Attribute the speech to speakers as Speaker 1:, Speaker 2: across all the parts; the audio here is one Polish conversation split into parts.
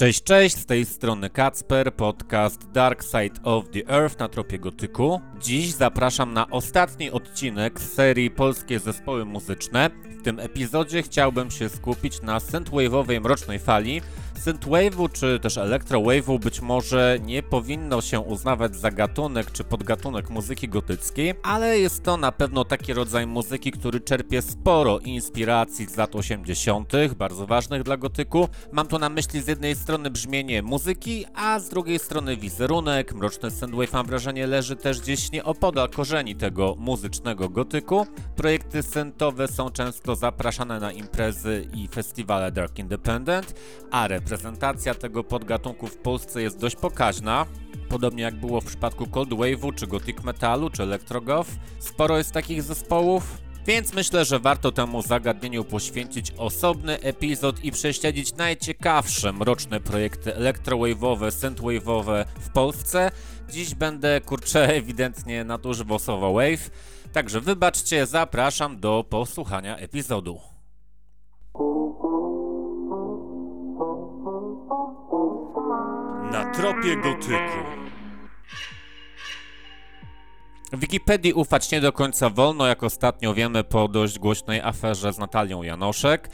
Speaker 1: Cześć, cześć, z tej strony Kacper, podcast Dark Side of the Earth na tropie gotyku. Dziś zapraszam na ostatni odcinek z serii Polskie Zespoły Muzyczne. W tym epizodzie chciałbym się skupić na synthwave'owej mrocznej fali. Synthwave'u czy też electrowave'u być może nie powinno się uznawać za gatunek czy podgatunek muzyki gotyckiej, ale jest to na pewno taki rodzaj muzyki, który czerpie sporo inspiracji z lat 80., bardzo ważnych dla gotyku. Mam tu na myśli z jednej strony brzmienie muzyki, a z drugiej strony wizerunek. Mroczny synthwave mam wrażenie leży też gdzieś nieopodal korzeni tego muzycznego gotyku. Projekty synthowe są często zapraszane na imprezy i festiwale Dark Independent, a reprezentacja tego podgatunku w Polsce jest dość pokaźna. Podobnie jak było w przypadku Cold Wave'u, czy Gothic Metalu, czy Electrogoth. Sporo jest takich zespołów, więc myślę, że warto temu zagadnieniu poświęcić osobny epizod i prześledzić najciekawsze mroczne projekty elektrowave'owe, synthwave'owe w Polsce. Dziś będę, kurczę, ewidentnie nadużywał słowa wave, także wybaczcie, zapraszam do posłuchania epizodu. Tropie gotyku. Wikipedii ufać nie do końca wolno, jak ostatnio wiemy po dość głośnej aferze z Natalią Janoszek,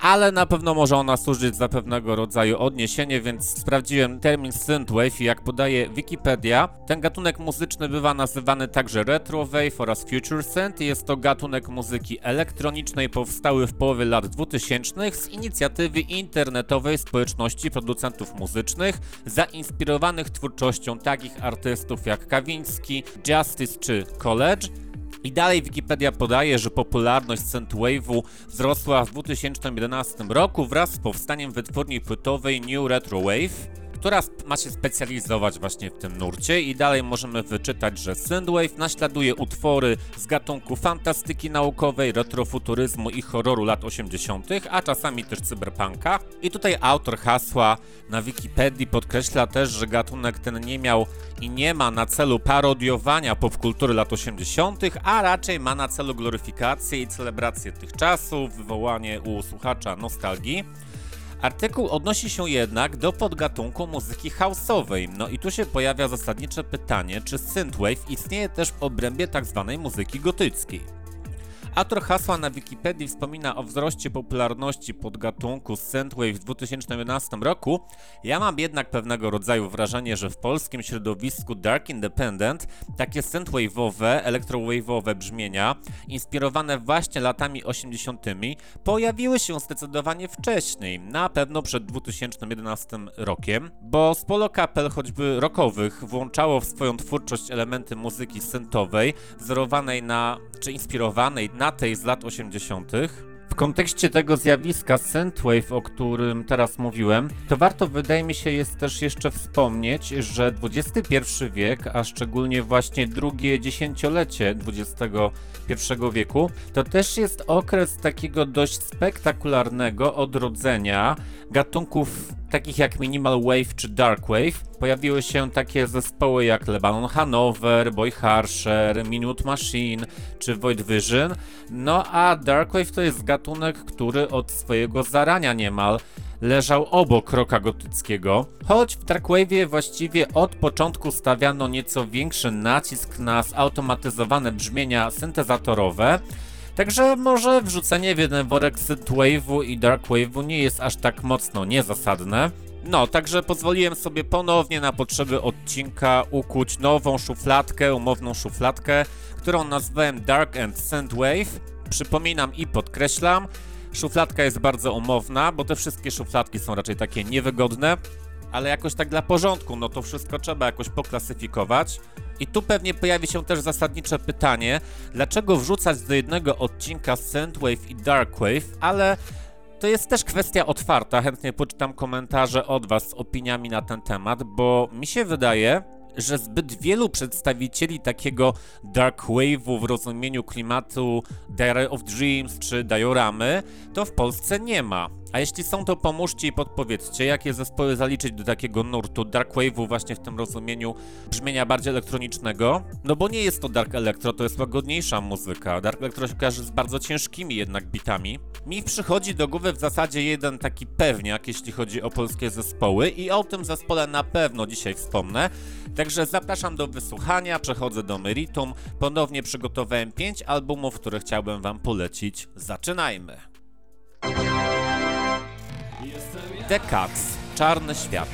Speaker 1: ale na pewno może ona służyć za pewnego rodzaju odniesienie, więc sprawdziłem termin synthwave i jak podaje Wikipedia, ten gatunek muzyczny bywa nazywany także retrowave oraz future synth. Jest to gatunek muzyki elektronicznej powstały w połowie lat 2000 z inicjatywy internetowej społeczności producentów muzycznych, zainspirowanych twórczością takich artystów jak Kawiński, Justice czy College, i dalej Wikipedia podaje, że popularność synthwave'u wzrosła w 2011 roku wraz z powstaniem wytwórni płytowej New Retro Wave, która ma się specjalizować właśnie w tym nurcie i dalej możemy wyczytać, że synthwave naśladuje utwory z gatunku fantastyki naukowej, retrofuturyzmu i horroru lat 80., a czasami też cyberpunka. I tutaj autor hasła na Wikipedii podkreśla też, że gatunek ten nie miał i nie ma na celu parodiowania popkultury lat 80., a raczej ma na celu gloryfikację i celebrację tych czasów, wywołanie u słuchacza nostalgii. Artykuł odnosi się jednak do podgatunku muzyki house'owej. No i tu się pojawia zasadnicze pytanie, czy synthwave istnieje też w obrębie tzw. muzyki gotyckiej. Autor hasła na Wikipedii wspomina o wzroście popularności podgatunku synthwave w 2011 roku. Ja mam jednak pewnego rodzaju wrażenie, że w polskim środowisku Dark Independent takie synthwave'owe, electrowave'owe brzmienia, inspirowane właśnie latami 80., pojawiły się zdecydowanie wcześniej, na pewno przed 2011 rokiem, bo sporo kapel choćby rockowych włączało w swoją twórczość elementy muzyki synthowej, wzorowanej na, czy inspirowanej na tej z lat 80. W kontekście tego zjawiska synthwave, o którym teraz mówiłem, to warto wydaje mi się jest też jeszcze wspomnieć, że XXI wiek, a szczególnie właśnie drugie dziesięciolecie XXI wieku, to też jest okres takiego dość spektakularnego odrodzenia gatunków takich jak Minimal Wave czy Dark Wave. Pojawiły się takie zespoły jak Lebanon Hanover, Boy Harsher, Minute Machine czy Void Vision. No a Dark Wave to jest gatunek, który od swojego zarania niemal leżał obok roka gotyckiego, choć w Darkwave'ie właściwie od początku stawiano nieco większy nacisk na zautomatyzowane brzmienia syntezatorowe, Także może wrzucenie w jeden worek synthwave'u i darkwave'u nie jest aż tak mocno niezasadne. No, także pozwoliłem sobie ponownie na potrzeby odcinka ukuć nową szufladkę, umowną szufladkę, którą nazwałem Dark and Synthwave. Przypominam i podkreślam, szufladka jest bardzo umowna, bo te wszystkie szufladki są raczej takie niewygodne, ale jakoś tak dla porządku, no to wszystko trzeba jakoś poklasyfikować. I tu pewnie pojawi się też zasadnicze pytanie, dlaczego wrzucać do jednego odcinka Synthwave i Darkwave, ale to jest też kwestia otwarta. Chętnie poczytam komentarze od Was z opiniami na ten temat, bo mi się wydaje, że zbyt wielu przedstawicieli takiego dark wave'u w rozumieniu klimatu Diary of Dreams czy Dioramy to w Polsce nie ma. A jeśli są, to pomóżcie i podpowiedzcie, jakie zespoły zaliczyć do takiego nurtu Dark Wave'u właśnie w tym rozumieniu brzmienia bardziej elektronicznego. No bo nie jest to Dark Electro, to jest łagodniejsza muzyka. Dark Electro się kojarzy z bardzo ciężkimi jednak bitami. Mi przychodzi do głowy w zasadzie jeden taki pewniak, jeśli chodzi o polskie zespoły i o tym zespole na pewno dzisiaj wspomnę. Także zapraszam do wysłuchania, przechodzę do meritum. Ponownie przygotowałem 5 albumów, które chciałbym wam polecić. Zaczynajmy! The Cats, Czarny Świat.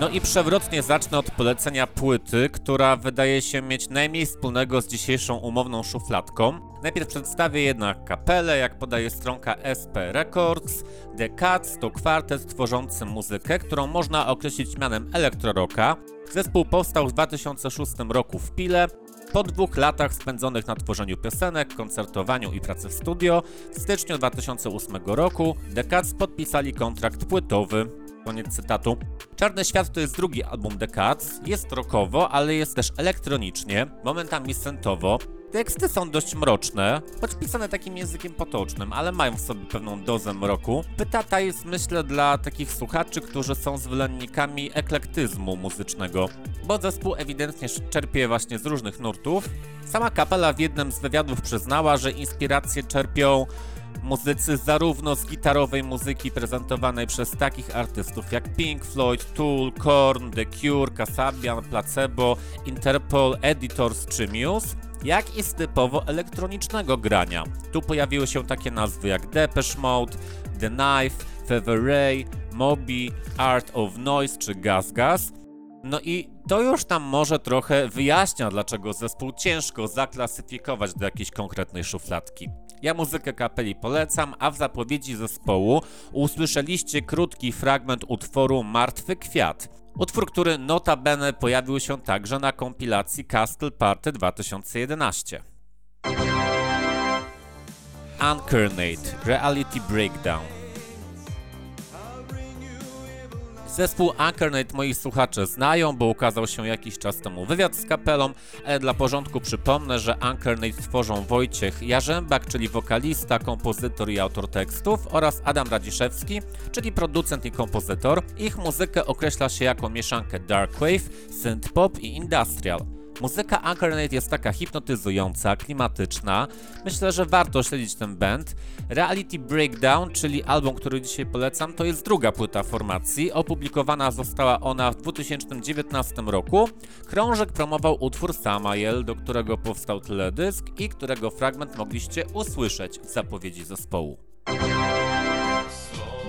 Speaker 1: No i przewrotnie zacznę od polecenia płyty, która wydaje się mieć najmniej wspólnego z dzisiejszą umowną szufladką. Najpierw przedstawię jednak kapelę, jak podaje stronka SP Records. The Cats to kwartet tworzący muzykę, którą można określić mianem elektrorocka. Zespół powstał w 2006 roku w Pile. Po dwóch latach spędzonych na tworzeniu piosenek, koncertowaniu i pracy w studio, w styczniu 2008 roku The Cats podpisali kontrakt płytowy. Koniec cytatu. Czarny Świat to jest drugi album The Cats. Jest rockowo, ale jest też elektronicznie, momentami syntowo. Teksty są dość mroczne, choć pisane takim językiem potocznym, ale mają w sobie pewną dozę mroku. Pyta ta jest myślę dla takich słuchaczy, którzy są zwolennikami eklektyzmu muzycznego, bo zespół ewidentnie czerpie właśnie z różnych nurtów. Sama kapela w jednym z wywiadów przyznała, że inspiracje czerpią muzycy zarówno z gitarowej muzyki prezentowanej przez takich artystów jak Pink Floyd, Tool, Korn, The Cure, Kasabian, Placebo, Interpol, Editors czy Muse, jak i z typowo elektronicznego grania. Tu pojawiły się takie nazwy jak Depeche Mode, The Knife, Feather Ray, Moby, Art of Noise czy Gas Gas. No i to już nam może trochę wyjaśnia, dlaczego zespół ciężko zaklasyfikować do jakiejś konkretnej szufladki. Ja muzykę kapeli polecam, a w zapowiedzi zespołu usłyszeliście krótki fragment utworu Martwy Kwiat. Utwór, który notabene pojawił się także na kompilacji Castle Party 2011. Uncarnate Reality Breakdown Zespół Uncarnate moi słuchacze znają, bo ukazał się jakiś czas temu wywiad z kapelą, ale dla porządku przypomnę, że Uncarnate tworzą Wojciech Jarzębak, czyli wokalista, kompozytor i autor tekstów oraz Adam Radziszewski, czyli producent i kompozytor. Ich muzykę określa się jako mieszankę darkwave, synth-pop i industrial. Muzyka Uncarnate jest taka hipnotyzująca, klimatyczna. Myślę, że warto śledzić ten band. Reality Breakdown, czyli album, który dzisiaj polecam, to jest druga płyta formacji. Opublikowana została ona w 2019 roku. Krążek promował utwór Samael, do którego powstał teledysk i którego fragment mogliście usłyszeć w zapowiedzi zespołu.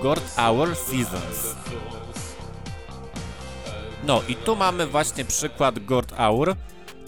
Speaker 1: God Hour Seasons. No i tu mamy właśnie przykład God Hour,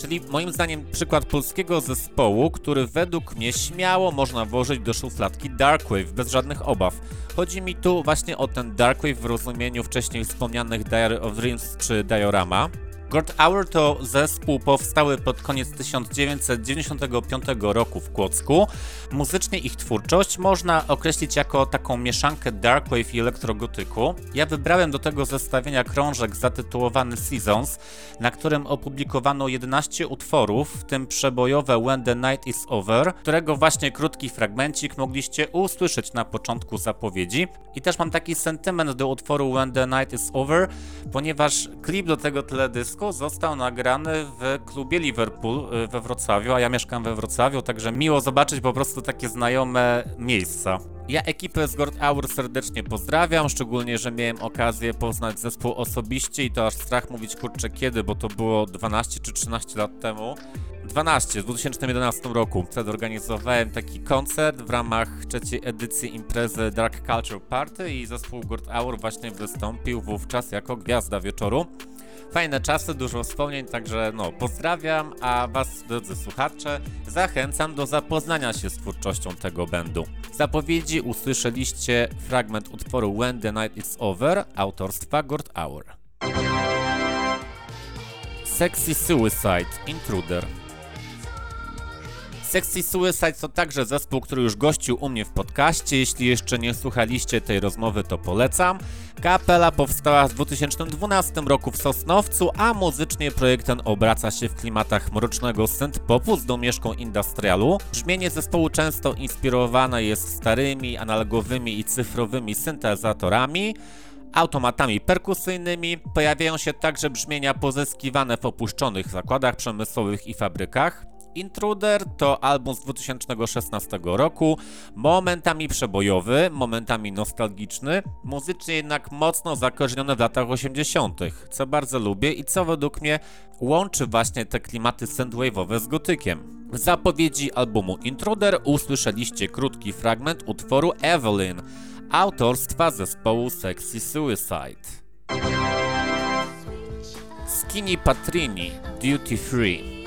Speaker 1: czyli moim zdaniem przykład polskiego zespołu, który według mnie śmiało można włożyć do szufladki Darkwave bez żadnych obaw. Chodzi mi tu właśnie o ten Darkwave w rozumieniu wcześniej wspomnianych Diary of Dreams czy Diorama. God Hour to zespół powstały pod koniec 1995 roku w Kłodzku. Muzycznie ich twórczość można określić jako taką mieszankę darkwave i elektrogotyku. Ja wybrałem do tego zestawienia krążek zatytułowany Seasons, na którym opublikowano 11 utworów, w tym przebojowe When the Night is Over, którego właśnie krótki fragmencik mogliście usłyszeć na początku zapowiedzi. I też mam taki sentyment do utworu When the Night is Over, ponieważ klip do tego teledysku został nagrany w klubie Liverpool y, we Wrocławiu, a ja mieszkam we Wrocławiu, także miło zobaczyć po prostu takie znajome miejsca. Ja ekipę z God Hour serdecznie pozdrawiam, szczególnie, że miałem okazję poznać zespół osobiście i to aż strach mówić kurczę kiedy, bo to było 12 czy 13 lat temu. 12, w 2011 roku. Wtedy organizowałem taki koncert w ramach trzeciej edycji imprezy Dark Culture Party i zespół God Hour właśnie wystąpił wówczas jako gwiazda wieczoru. Fajne czasy, dużo wspomnień, także no, pozdrawiam, a Was, drodzy słuchacze, zachęcam do zapoznania się z twórczością tego bandu. W zapowiedzi usłyszeliście fragment utworu When the Night is Over autorstwa Gord Hour. Sexy Suicide Intruder Sexy Suicide to także zespół, który już gościł u mnie w podcaście. Jeśli jeszcze nie słuchaliście tej rozmowy, to polecam. Kapela powstała w 2012 roku w Sosnowcu, a muzycznie projekt ten obraca się w klimatach mrocznego synth-popu z domieszką industrialu. Brzmienie zespołu często inspirowane jest starymi, analogowymi i cyfrowymi syntezatorami, automatami perkusyjnymi. Pojawiają się także brzmienia pozyskiwane w opuszczonych zakładach przemysłowych i fabrykach. Intruder to album z 2016 roku, momentami przebojowy, momentami nostalgiczny, muzycznie jednak mocno zakorzeniony w latach 80., co bardzo lubię i co według mnie łączy właśnie te klimaty synthwave'owe z gotykiem. W zapowiedzi albumu Intruder usłyszeliście krótki fragment utworu Evelyn, autorstwa zespołu Sexy Suicide. Skinny Patrini, Duty Free.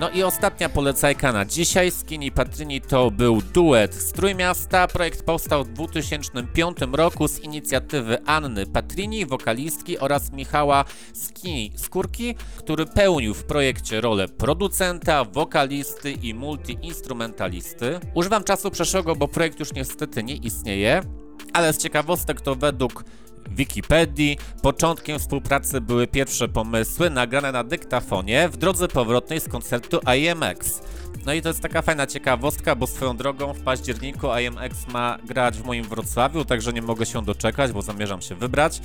Speaker 1: No i ostatnia polecajka na dzisiaj. Skinny Patrini to był duet z Trójmiasta. Projekt powstał w 2005 roku z inicjatywy Anny Patrini, wokalistki oraz Michała Skinny Skórki, który pełnił w projekcie rolę producenta, wokalisty i multiinstrumentalisty. Używam czasu przeszłego, bo projekt już niestety nie istnieje, ale z ciekawostek to według Wikipedii. Początkiem współpracy były pierwsze pomysły nagrane na dyktafonie w drodze powrotnej z koncertu IMX. No i to jest taka fajna ciekawostka, bo swoją drogą w październiku IMX ma grać w moim Wrocławiu, także nie mogę się doczekać, bo zamierzam się wybrać.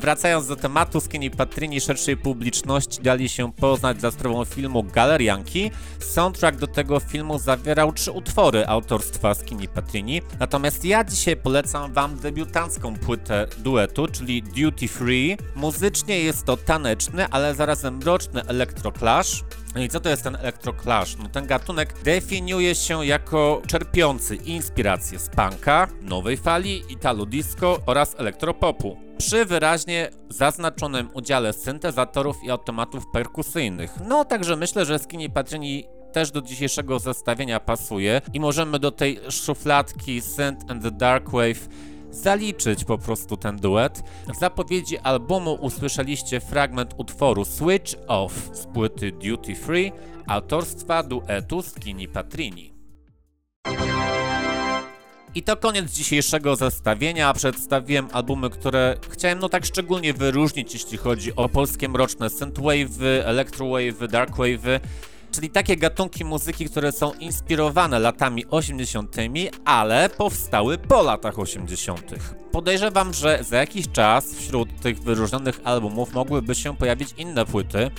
Speaker 1: Wracając do tematu, Skinny Patrini szerszej publiczności dali się poznać za sprawą filmu Galerianki. Soundtrack do tego filmu zawierał trzy utwory autorstwa Skinny Patrini. Natomiast ja dzisiaj polecam wam debiutancką płytę duetu, czyli Duty Free. Muzycznie jest to taneczny, ale zarazem mroczny elektroclash. No i co to jest ten elektroclash? No ten gatunek definiuje się jako czerpiący inspirację z punka, nowej fali, italo disco oraz elektropopu. Przy wyraźnie zaznaczonym udziale syntezatorów i automatów perkusyjnych. No także myślę, że Skinny Patrini też do dzisiejszego zestawienia pasuje i możemy do tej szufladki Synth and the Dark Wave zaliczyć po prostu ten duet. W zapowiedzi albumu usłyszeliście fragment utworu Switch Off z płyty Duty Free autorstwa duetu Skinny Patrini. I to koniec dzisiejszego zestawienia. Przedstawiłem albumy, które chciałem no tak szczególnie wyróżnić, jeśli chodzi o polskie mroczne synthwave, electrowave, darkwave czyli takie gatunki muzyki, które są inspirowane latami 80., ale powstały po latach 80. Podejrzewam, że za jakiś czas wśród tych wyróżnionych albumów mogłyby się pojawić inne płyty,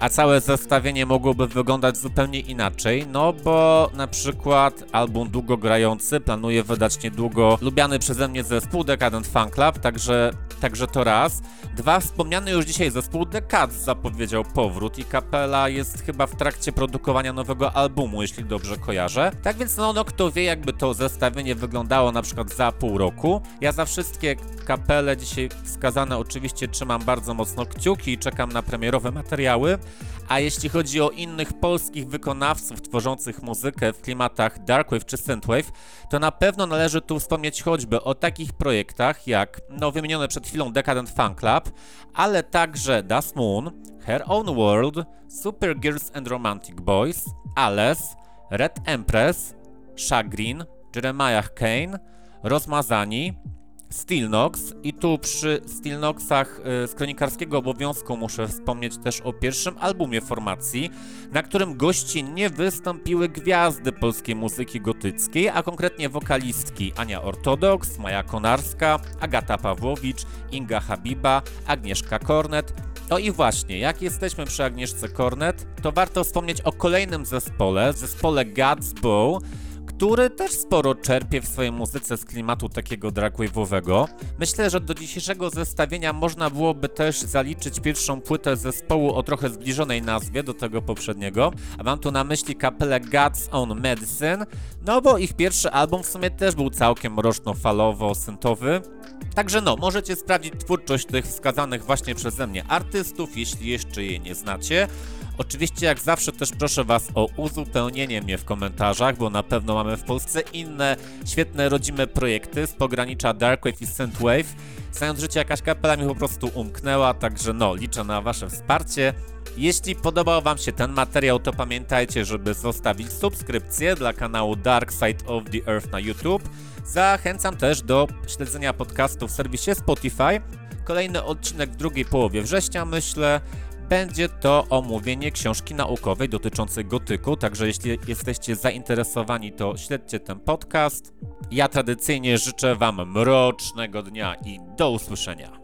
Speaker 1: a całe zestawienie mogłoby wyglądać zupełnie inaczej, no bo na przykład album długogrający planuje wydać niedługo lubiany przeze mnie zespół Decadent Fan Club, także, także to raz. Dwa, wspomniany już dzisiaj zespół Cats zapowiedział powrót i kapela jest chyba w trakcie produkowania nowego albumu, jeśli dobrze kojarzę. Tak więc no, no kto wie jakby to zestawienie wyglądało na przykład za pół roku. Ja za wszystkie kapele dzisiaj wskazane oczywiście trzymam bardzo mocno kciuki i czekam na premierowe materiały. A jeśli chodzi o innych polskich wykonawców tworzących muzykę w klimatach Darkwave czy Synthwave, to na pewno należy tu wspomnieć choćby o takich projektach jak no wymienione przed chwilą Decadent Fan Club, ale także Dust Moon, Her Own World, Super Girls and Romantic Boys, Alice, Red Empress, Chagrin, Jeremiah Kane, Rozmazani, Stilnox i tu przy Stilnoxach y, z kronikarskiego obowiązku muszę wspomnieć też o pierwszym albumie formacji, na którym gościnnie wystąpiły gwiazdy polskiej muzyki gotyckiej, a konkretnie wokalistki Ania Ortodoks, Maja Konarska, Agata Pawłowicz, Inga Habiba, Agnieszka Kornet, no i właśnie, jak jesteśmy przy Agnieszce Kornet, to warto wspomnieć o kolejnym zespole, zespole God's który też sporo czerpie w swojej muzyce z klimatu takiego dragwave'owego. Myślę, że do dzisiejszego zestawienia można byłoby też zaliczyć pierwszą płytę zespołu o trochę zbliżonej nazwie do tego poprzedniego, a mam tu na myśli kapelę God's Own Medicine, no bo ich pierwszy album w sumie też był całkiem mroczno-falowo-syntowy. Także no, możecie sprawdzić twórczość tych wskazanych właśnie przeze mnie artystów, jeśli jeszcze jej nie znacie. Oczywiście, jak zawsze, też proszę Was o uzupełnienie mnie w komentarzach, bo na pewno mamy w Polsce inne świetne rodzime projekty z pogranicza Darkwave i Synthwave. Znając życie, jakaś kapela mi po prostu umknęła, także no, liczę na Wasze wsparcie. Jeśli podobał Wam się ten materiał, to pamiętajcie, żeby zostawić subskrypcję dla kanału Dark Side of the Earth na YouTube. Zachęcam też do śledzenia podcastu w serwisie Spotify. Kolejny odcinek w drugiej połowie września, myślę. Będzie to omówienie książki naukowej dotyczącej gotyku, także jeśli jesteście zainteresowani, to śledźcie ten podcast. Ja tradycyjnie życzę Wam mrocznego dnia i do usłyszenia.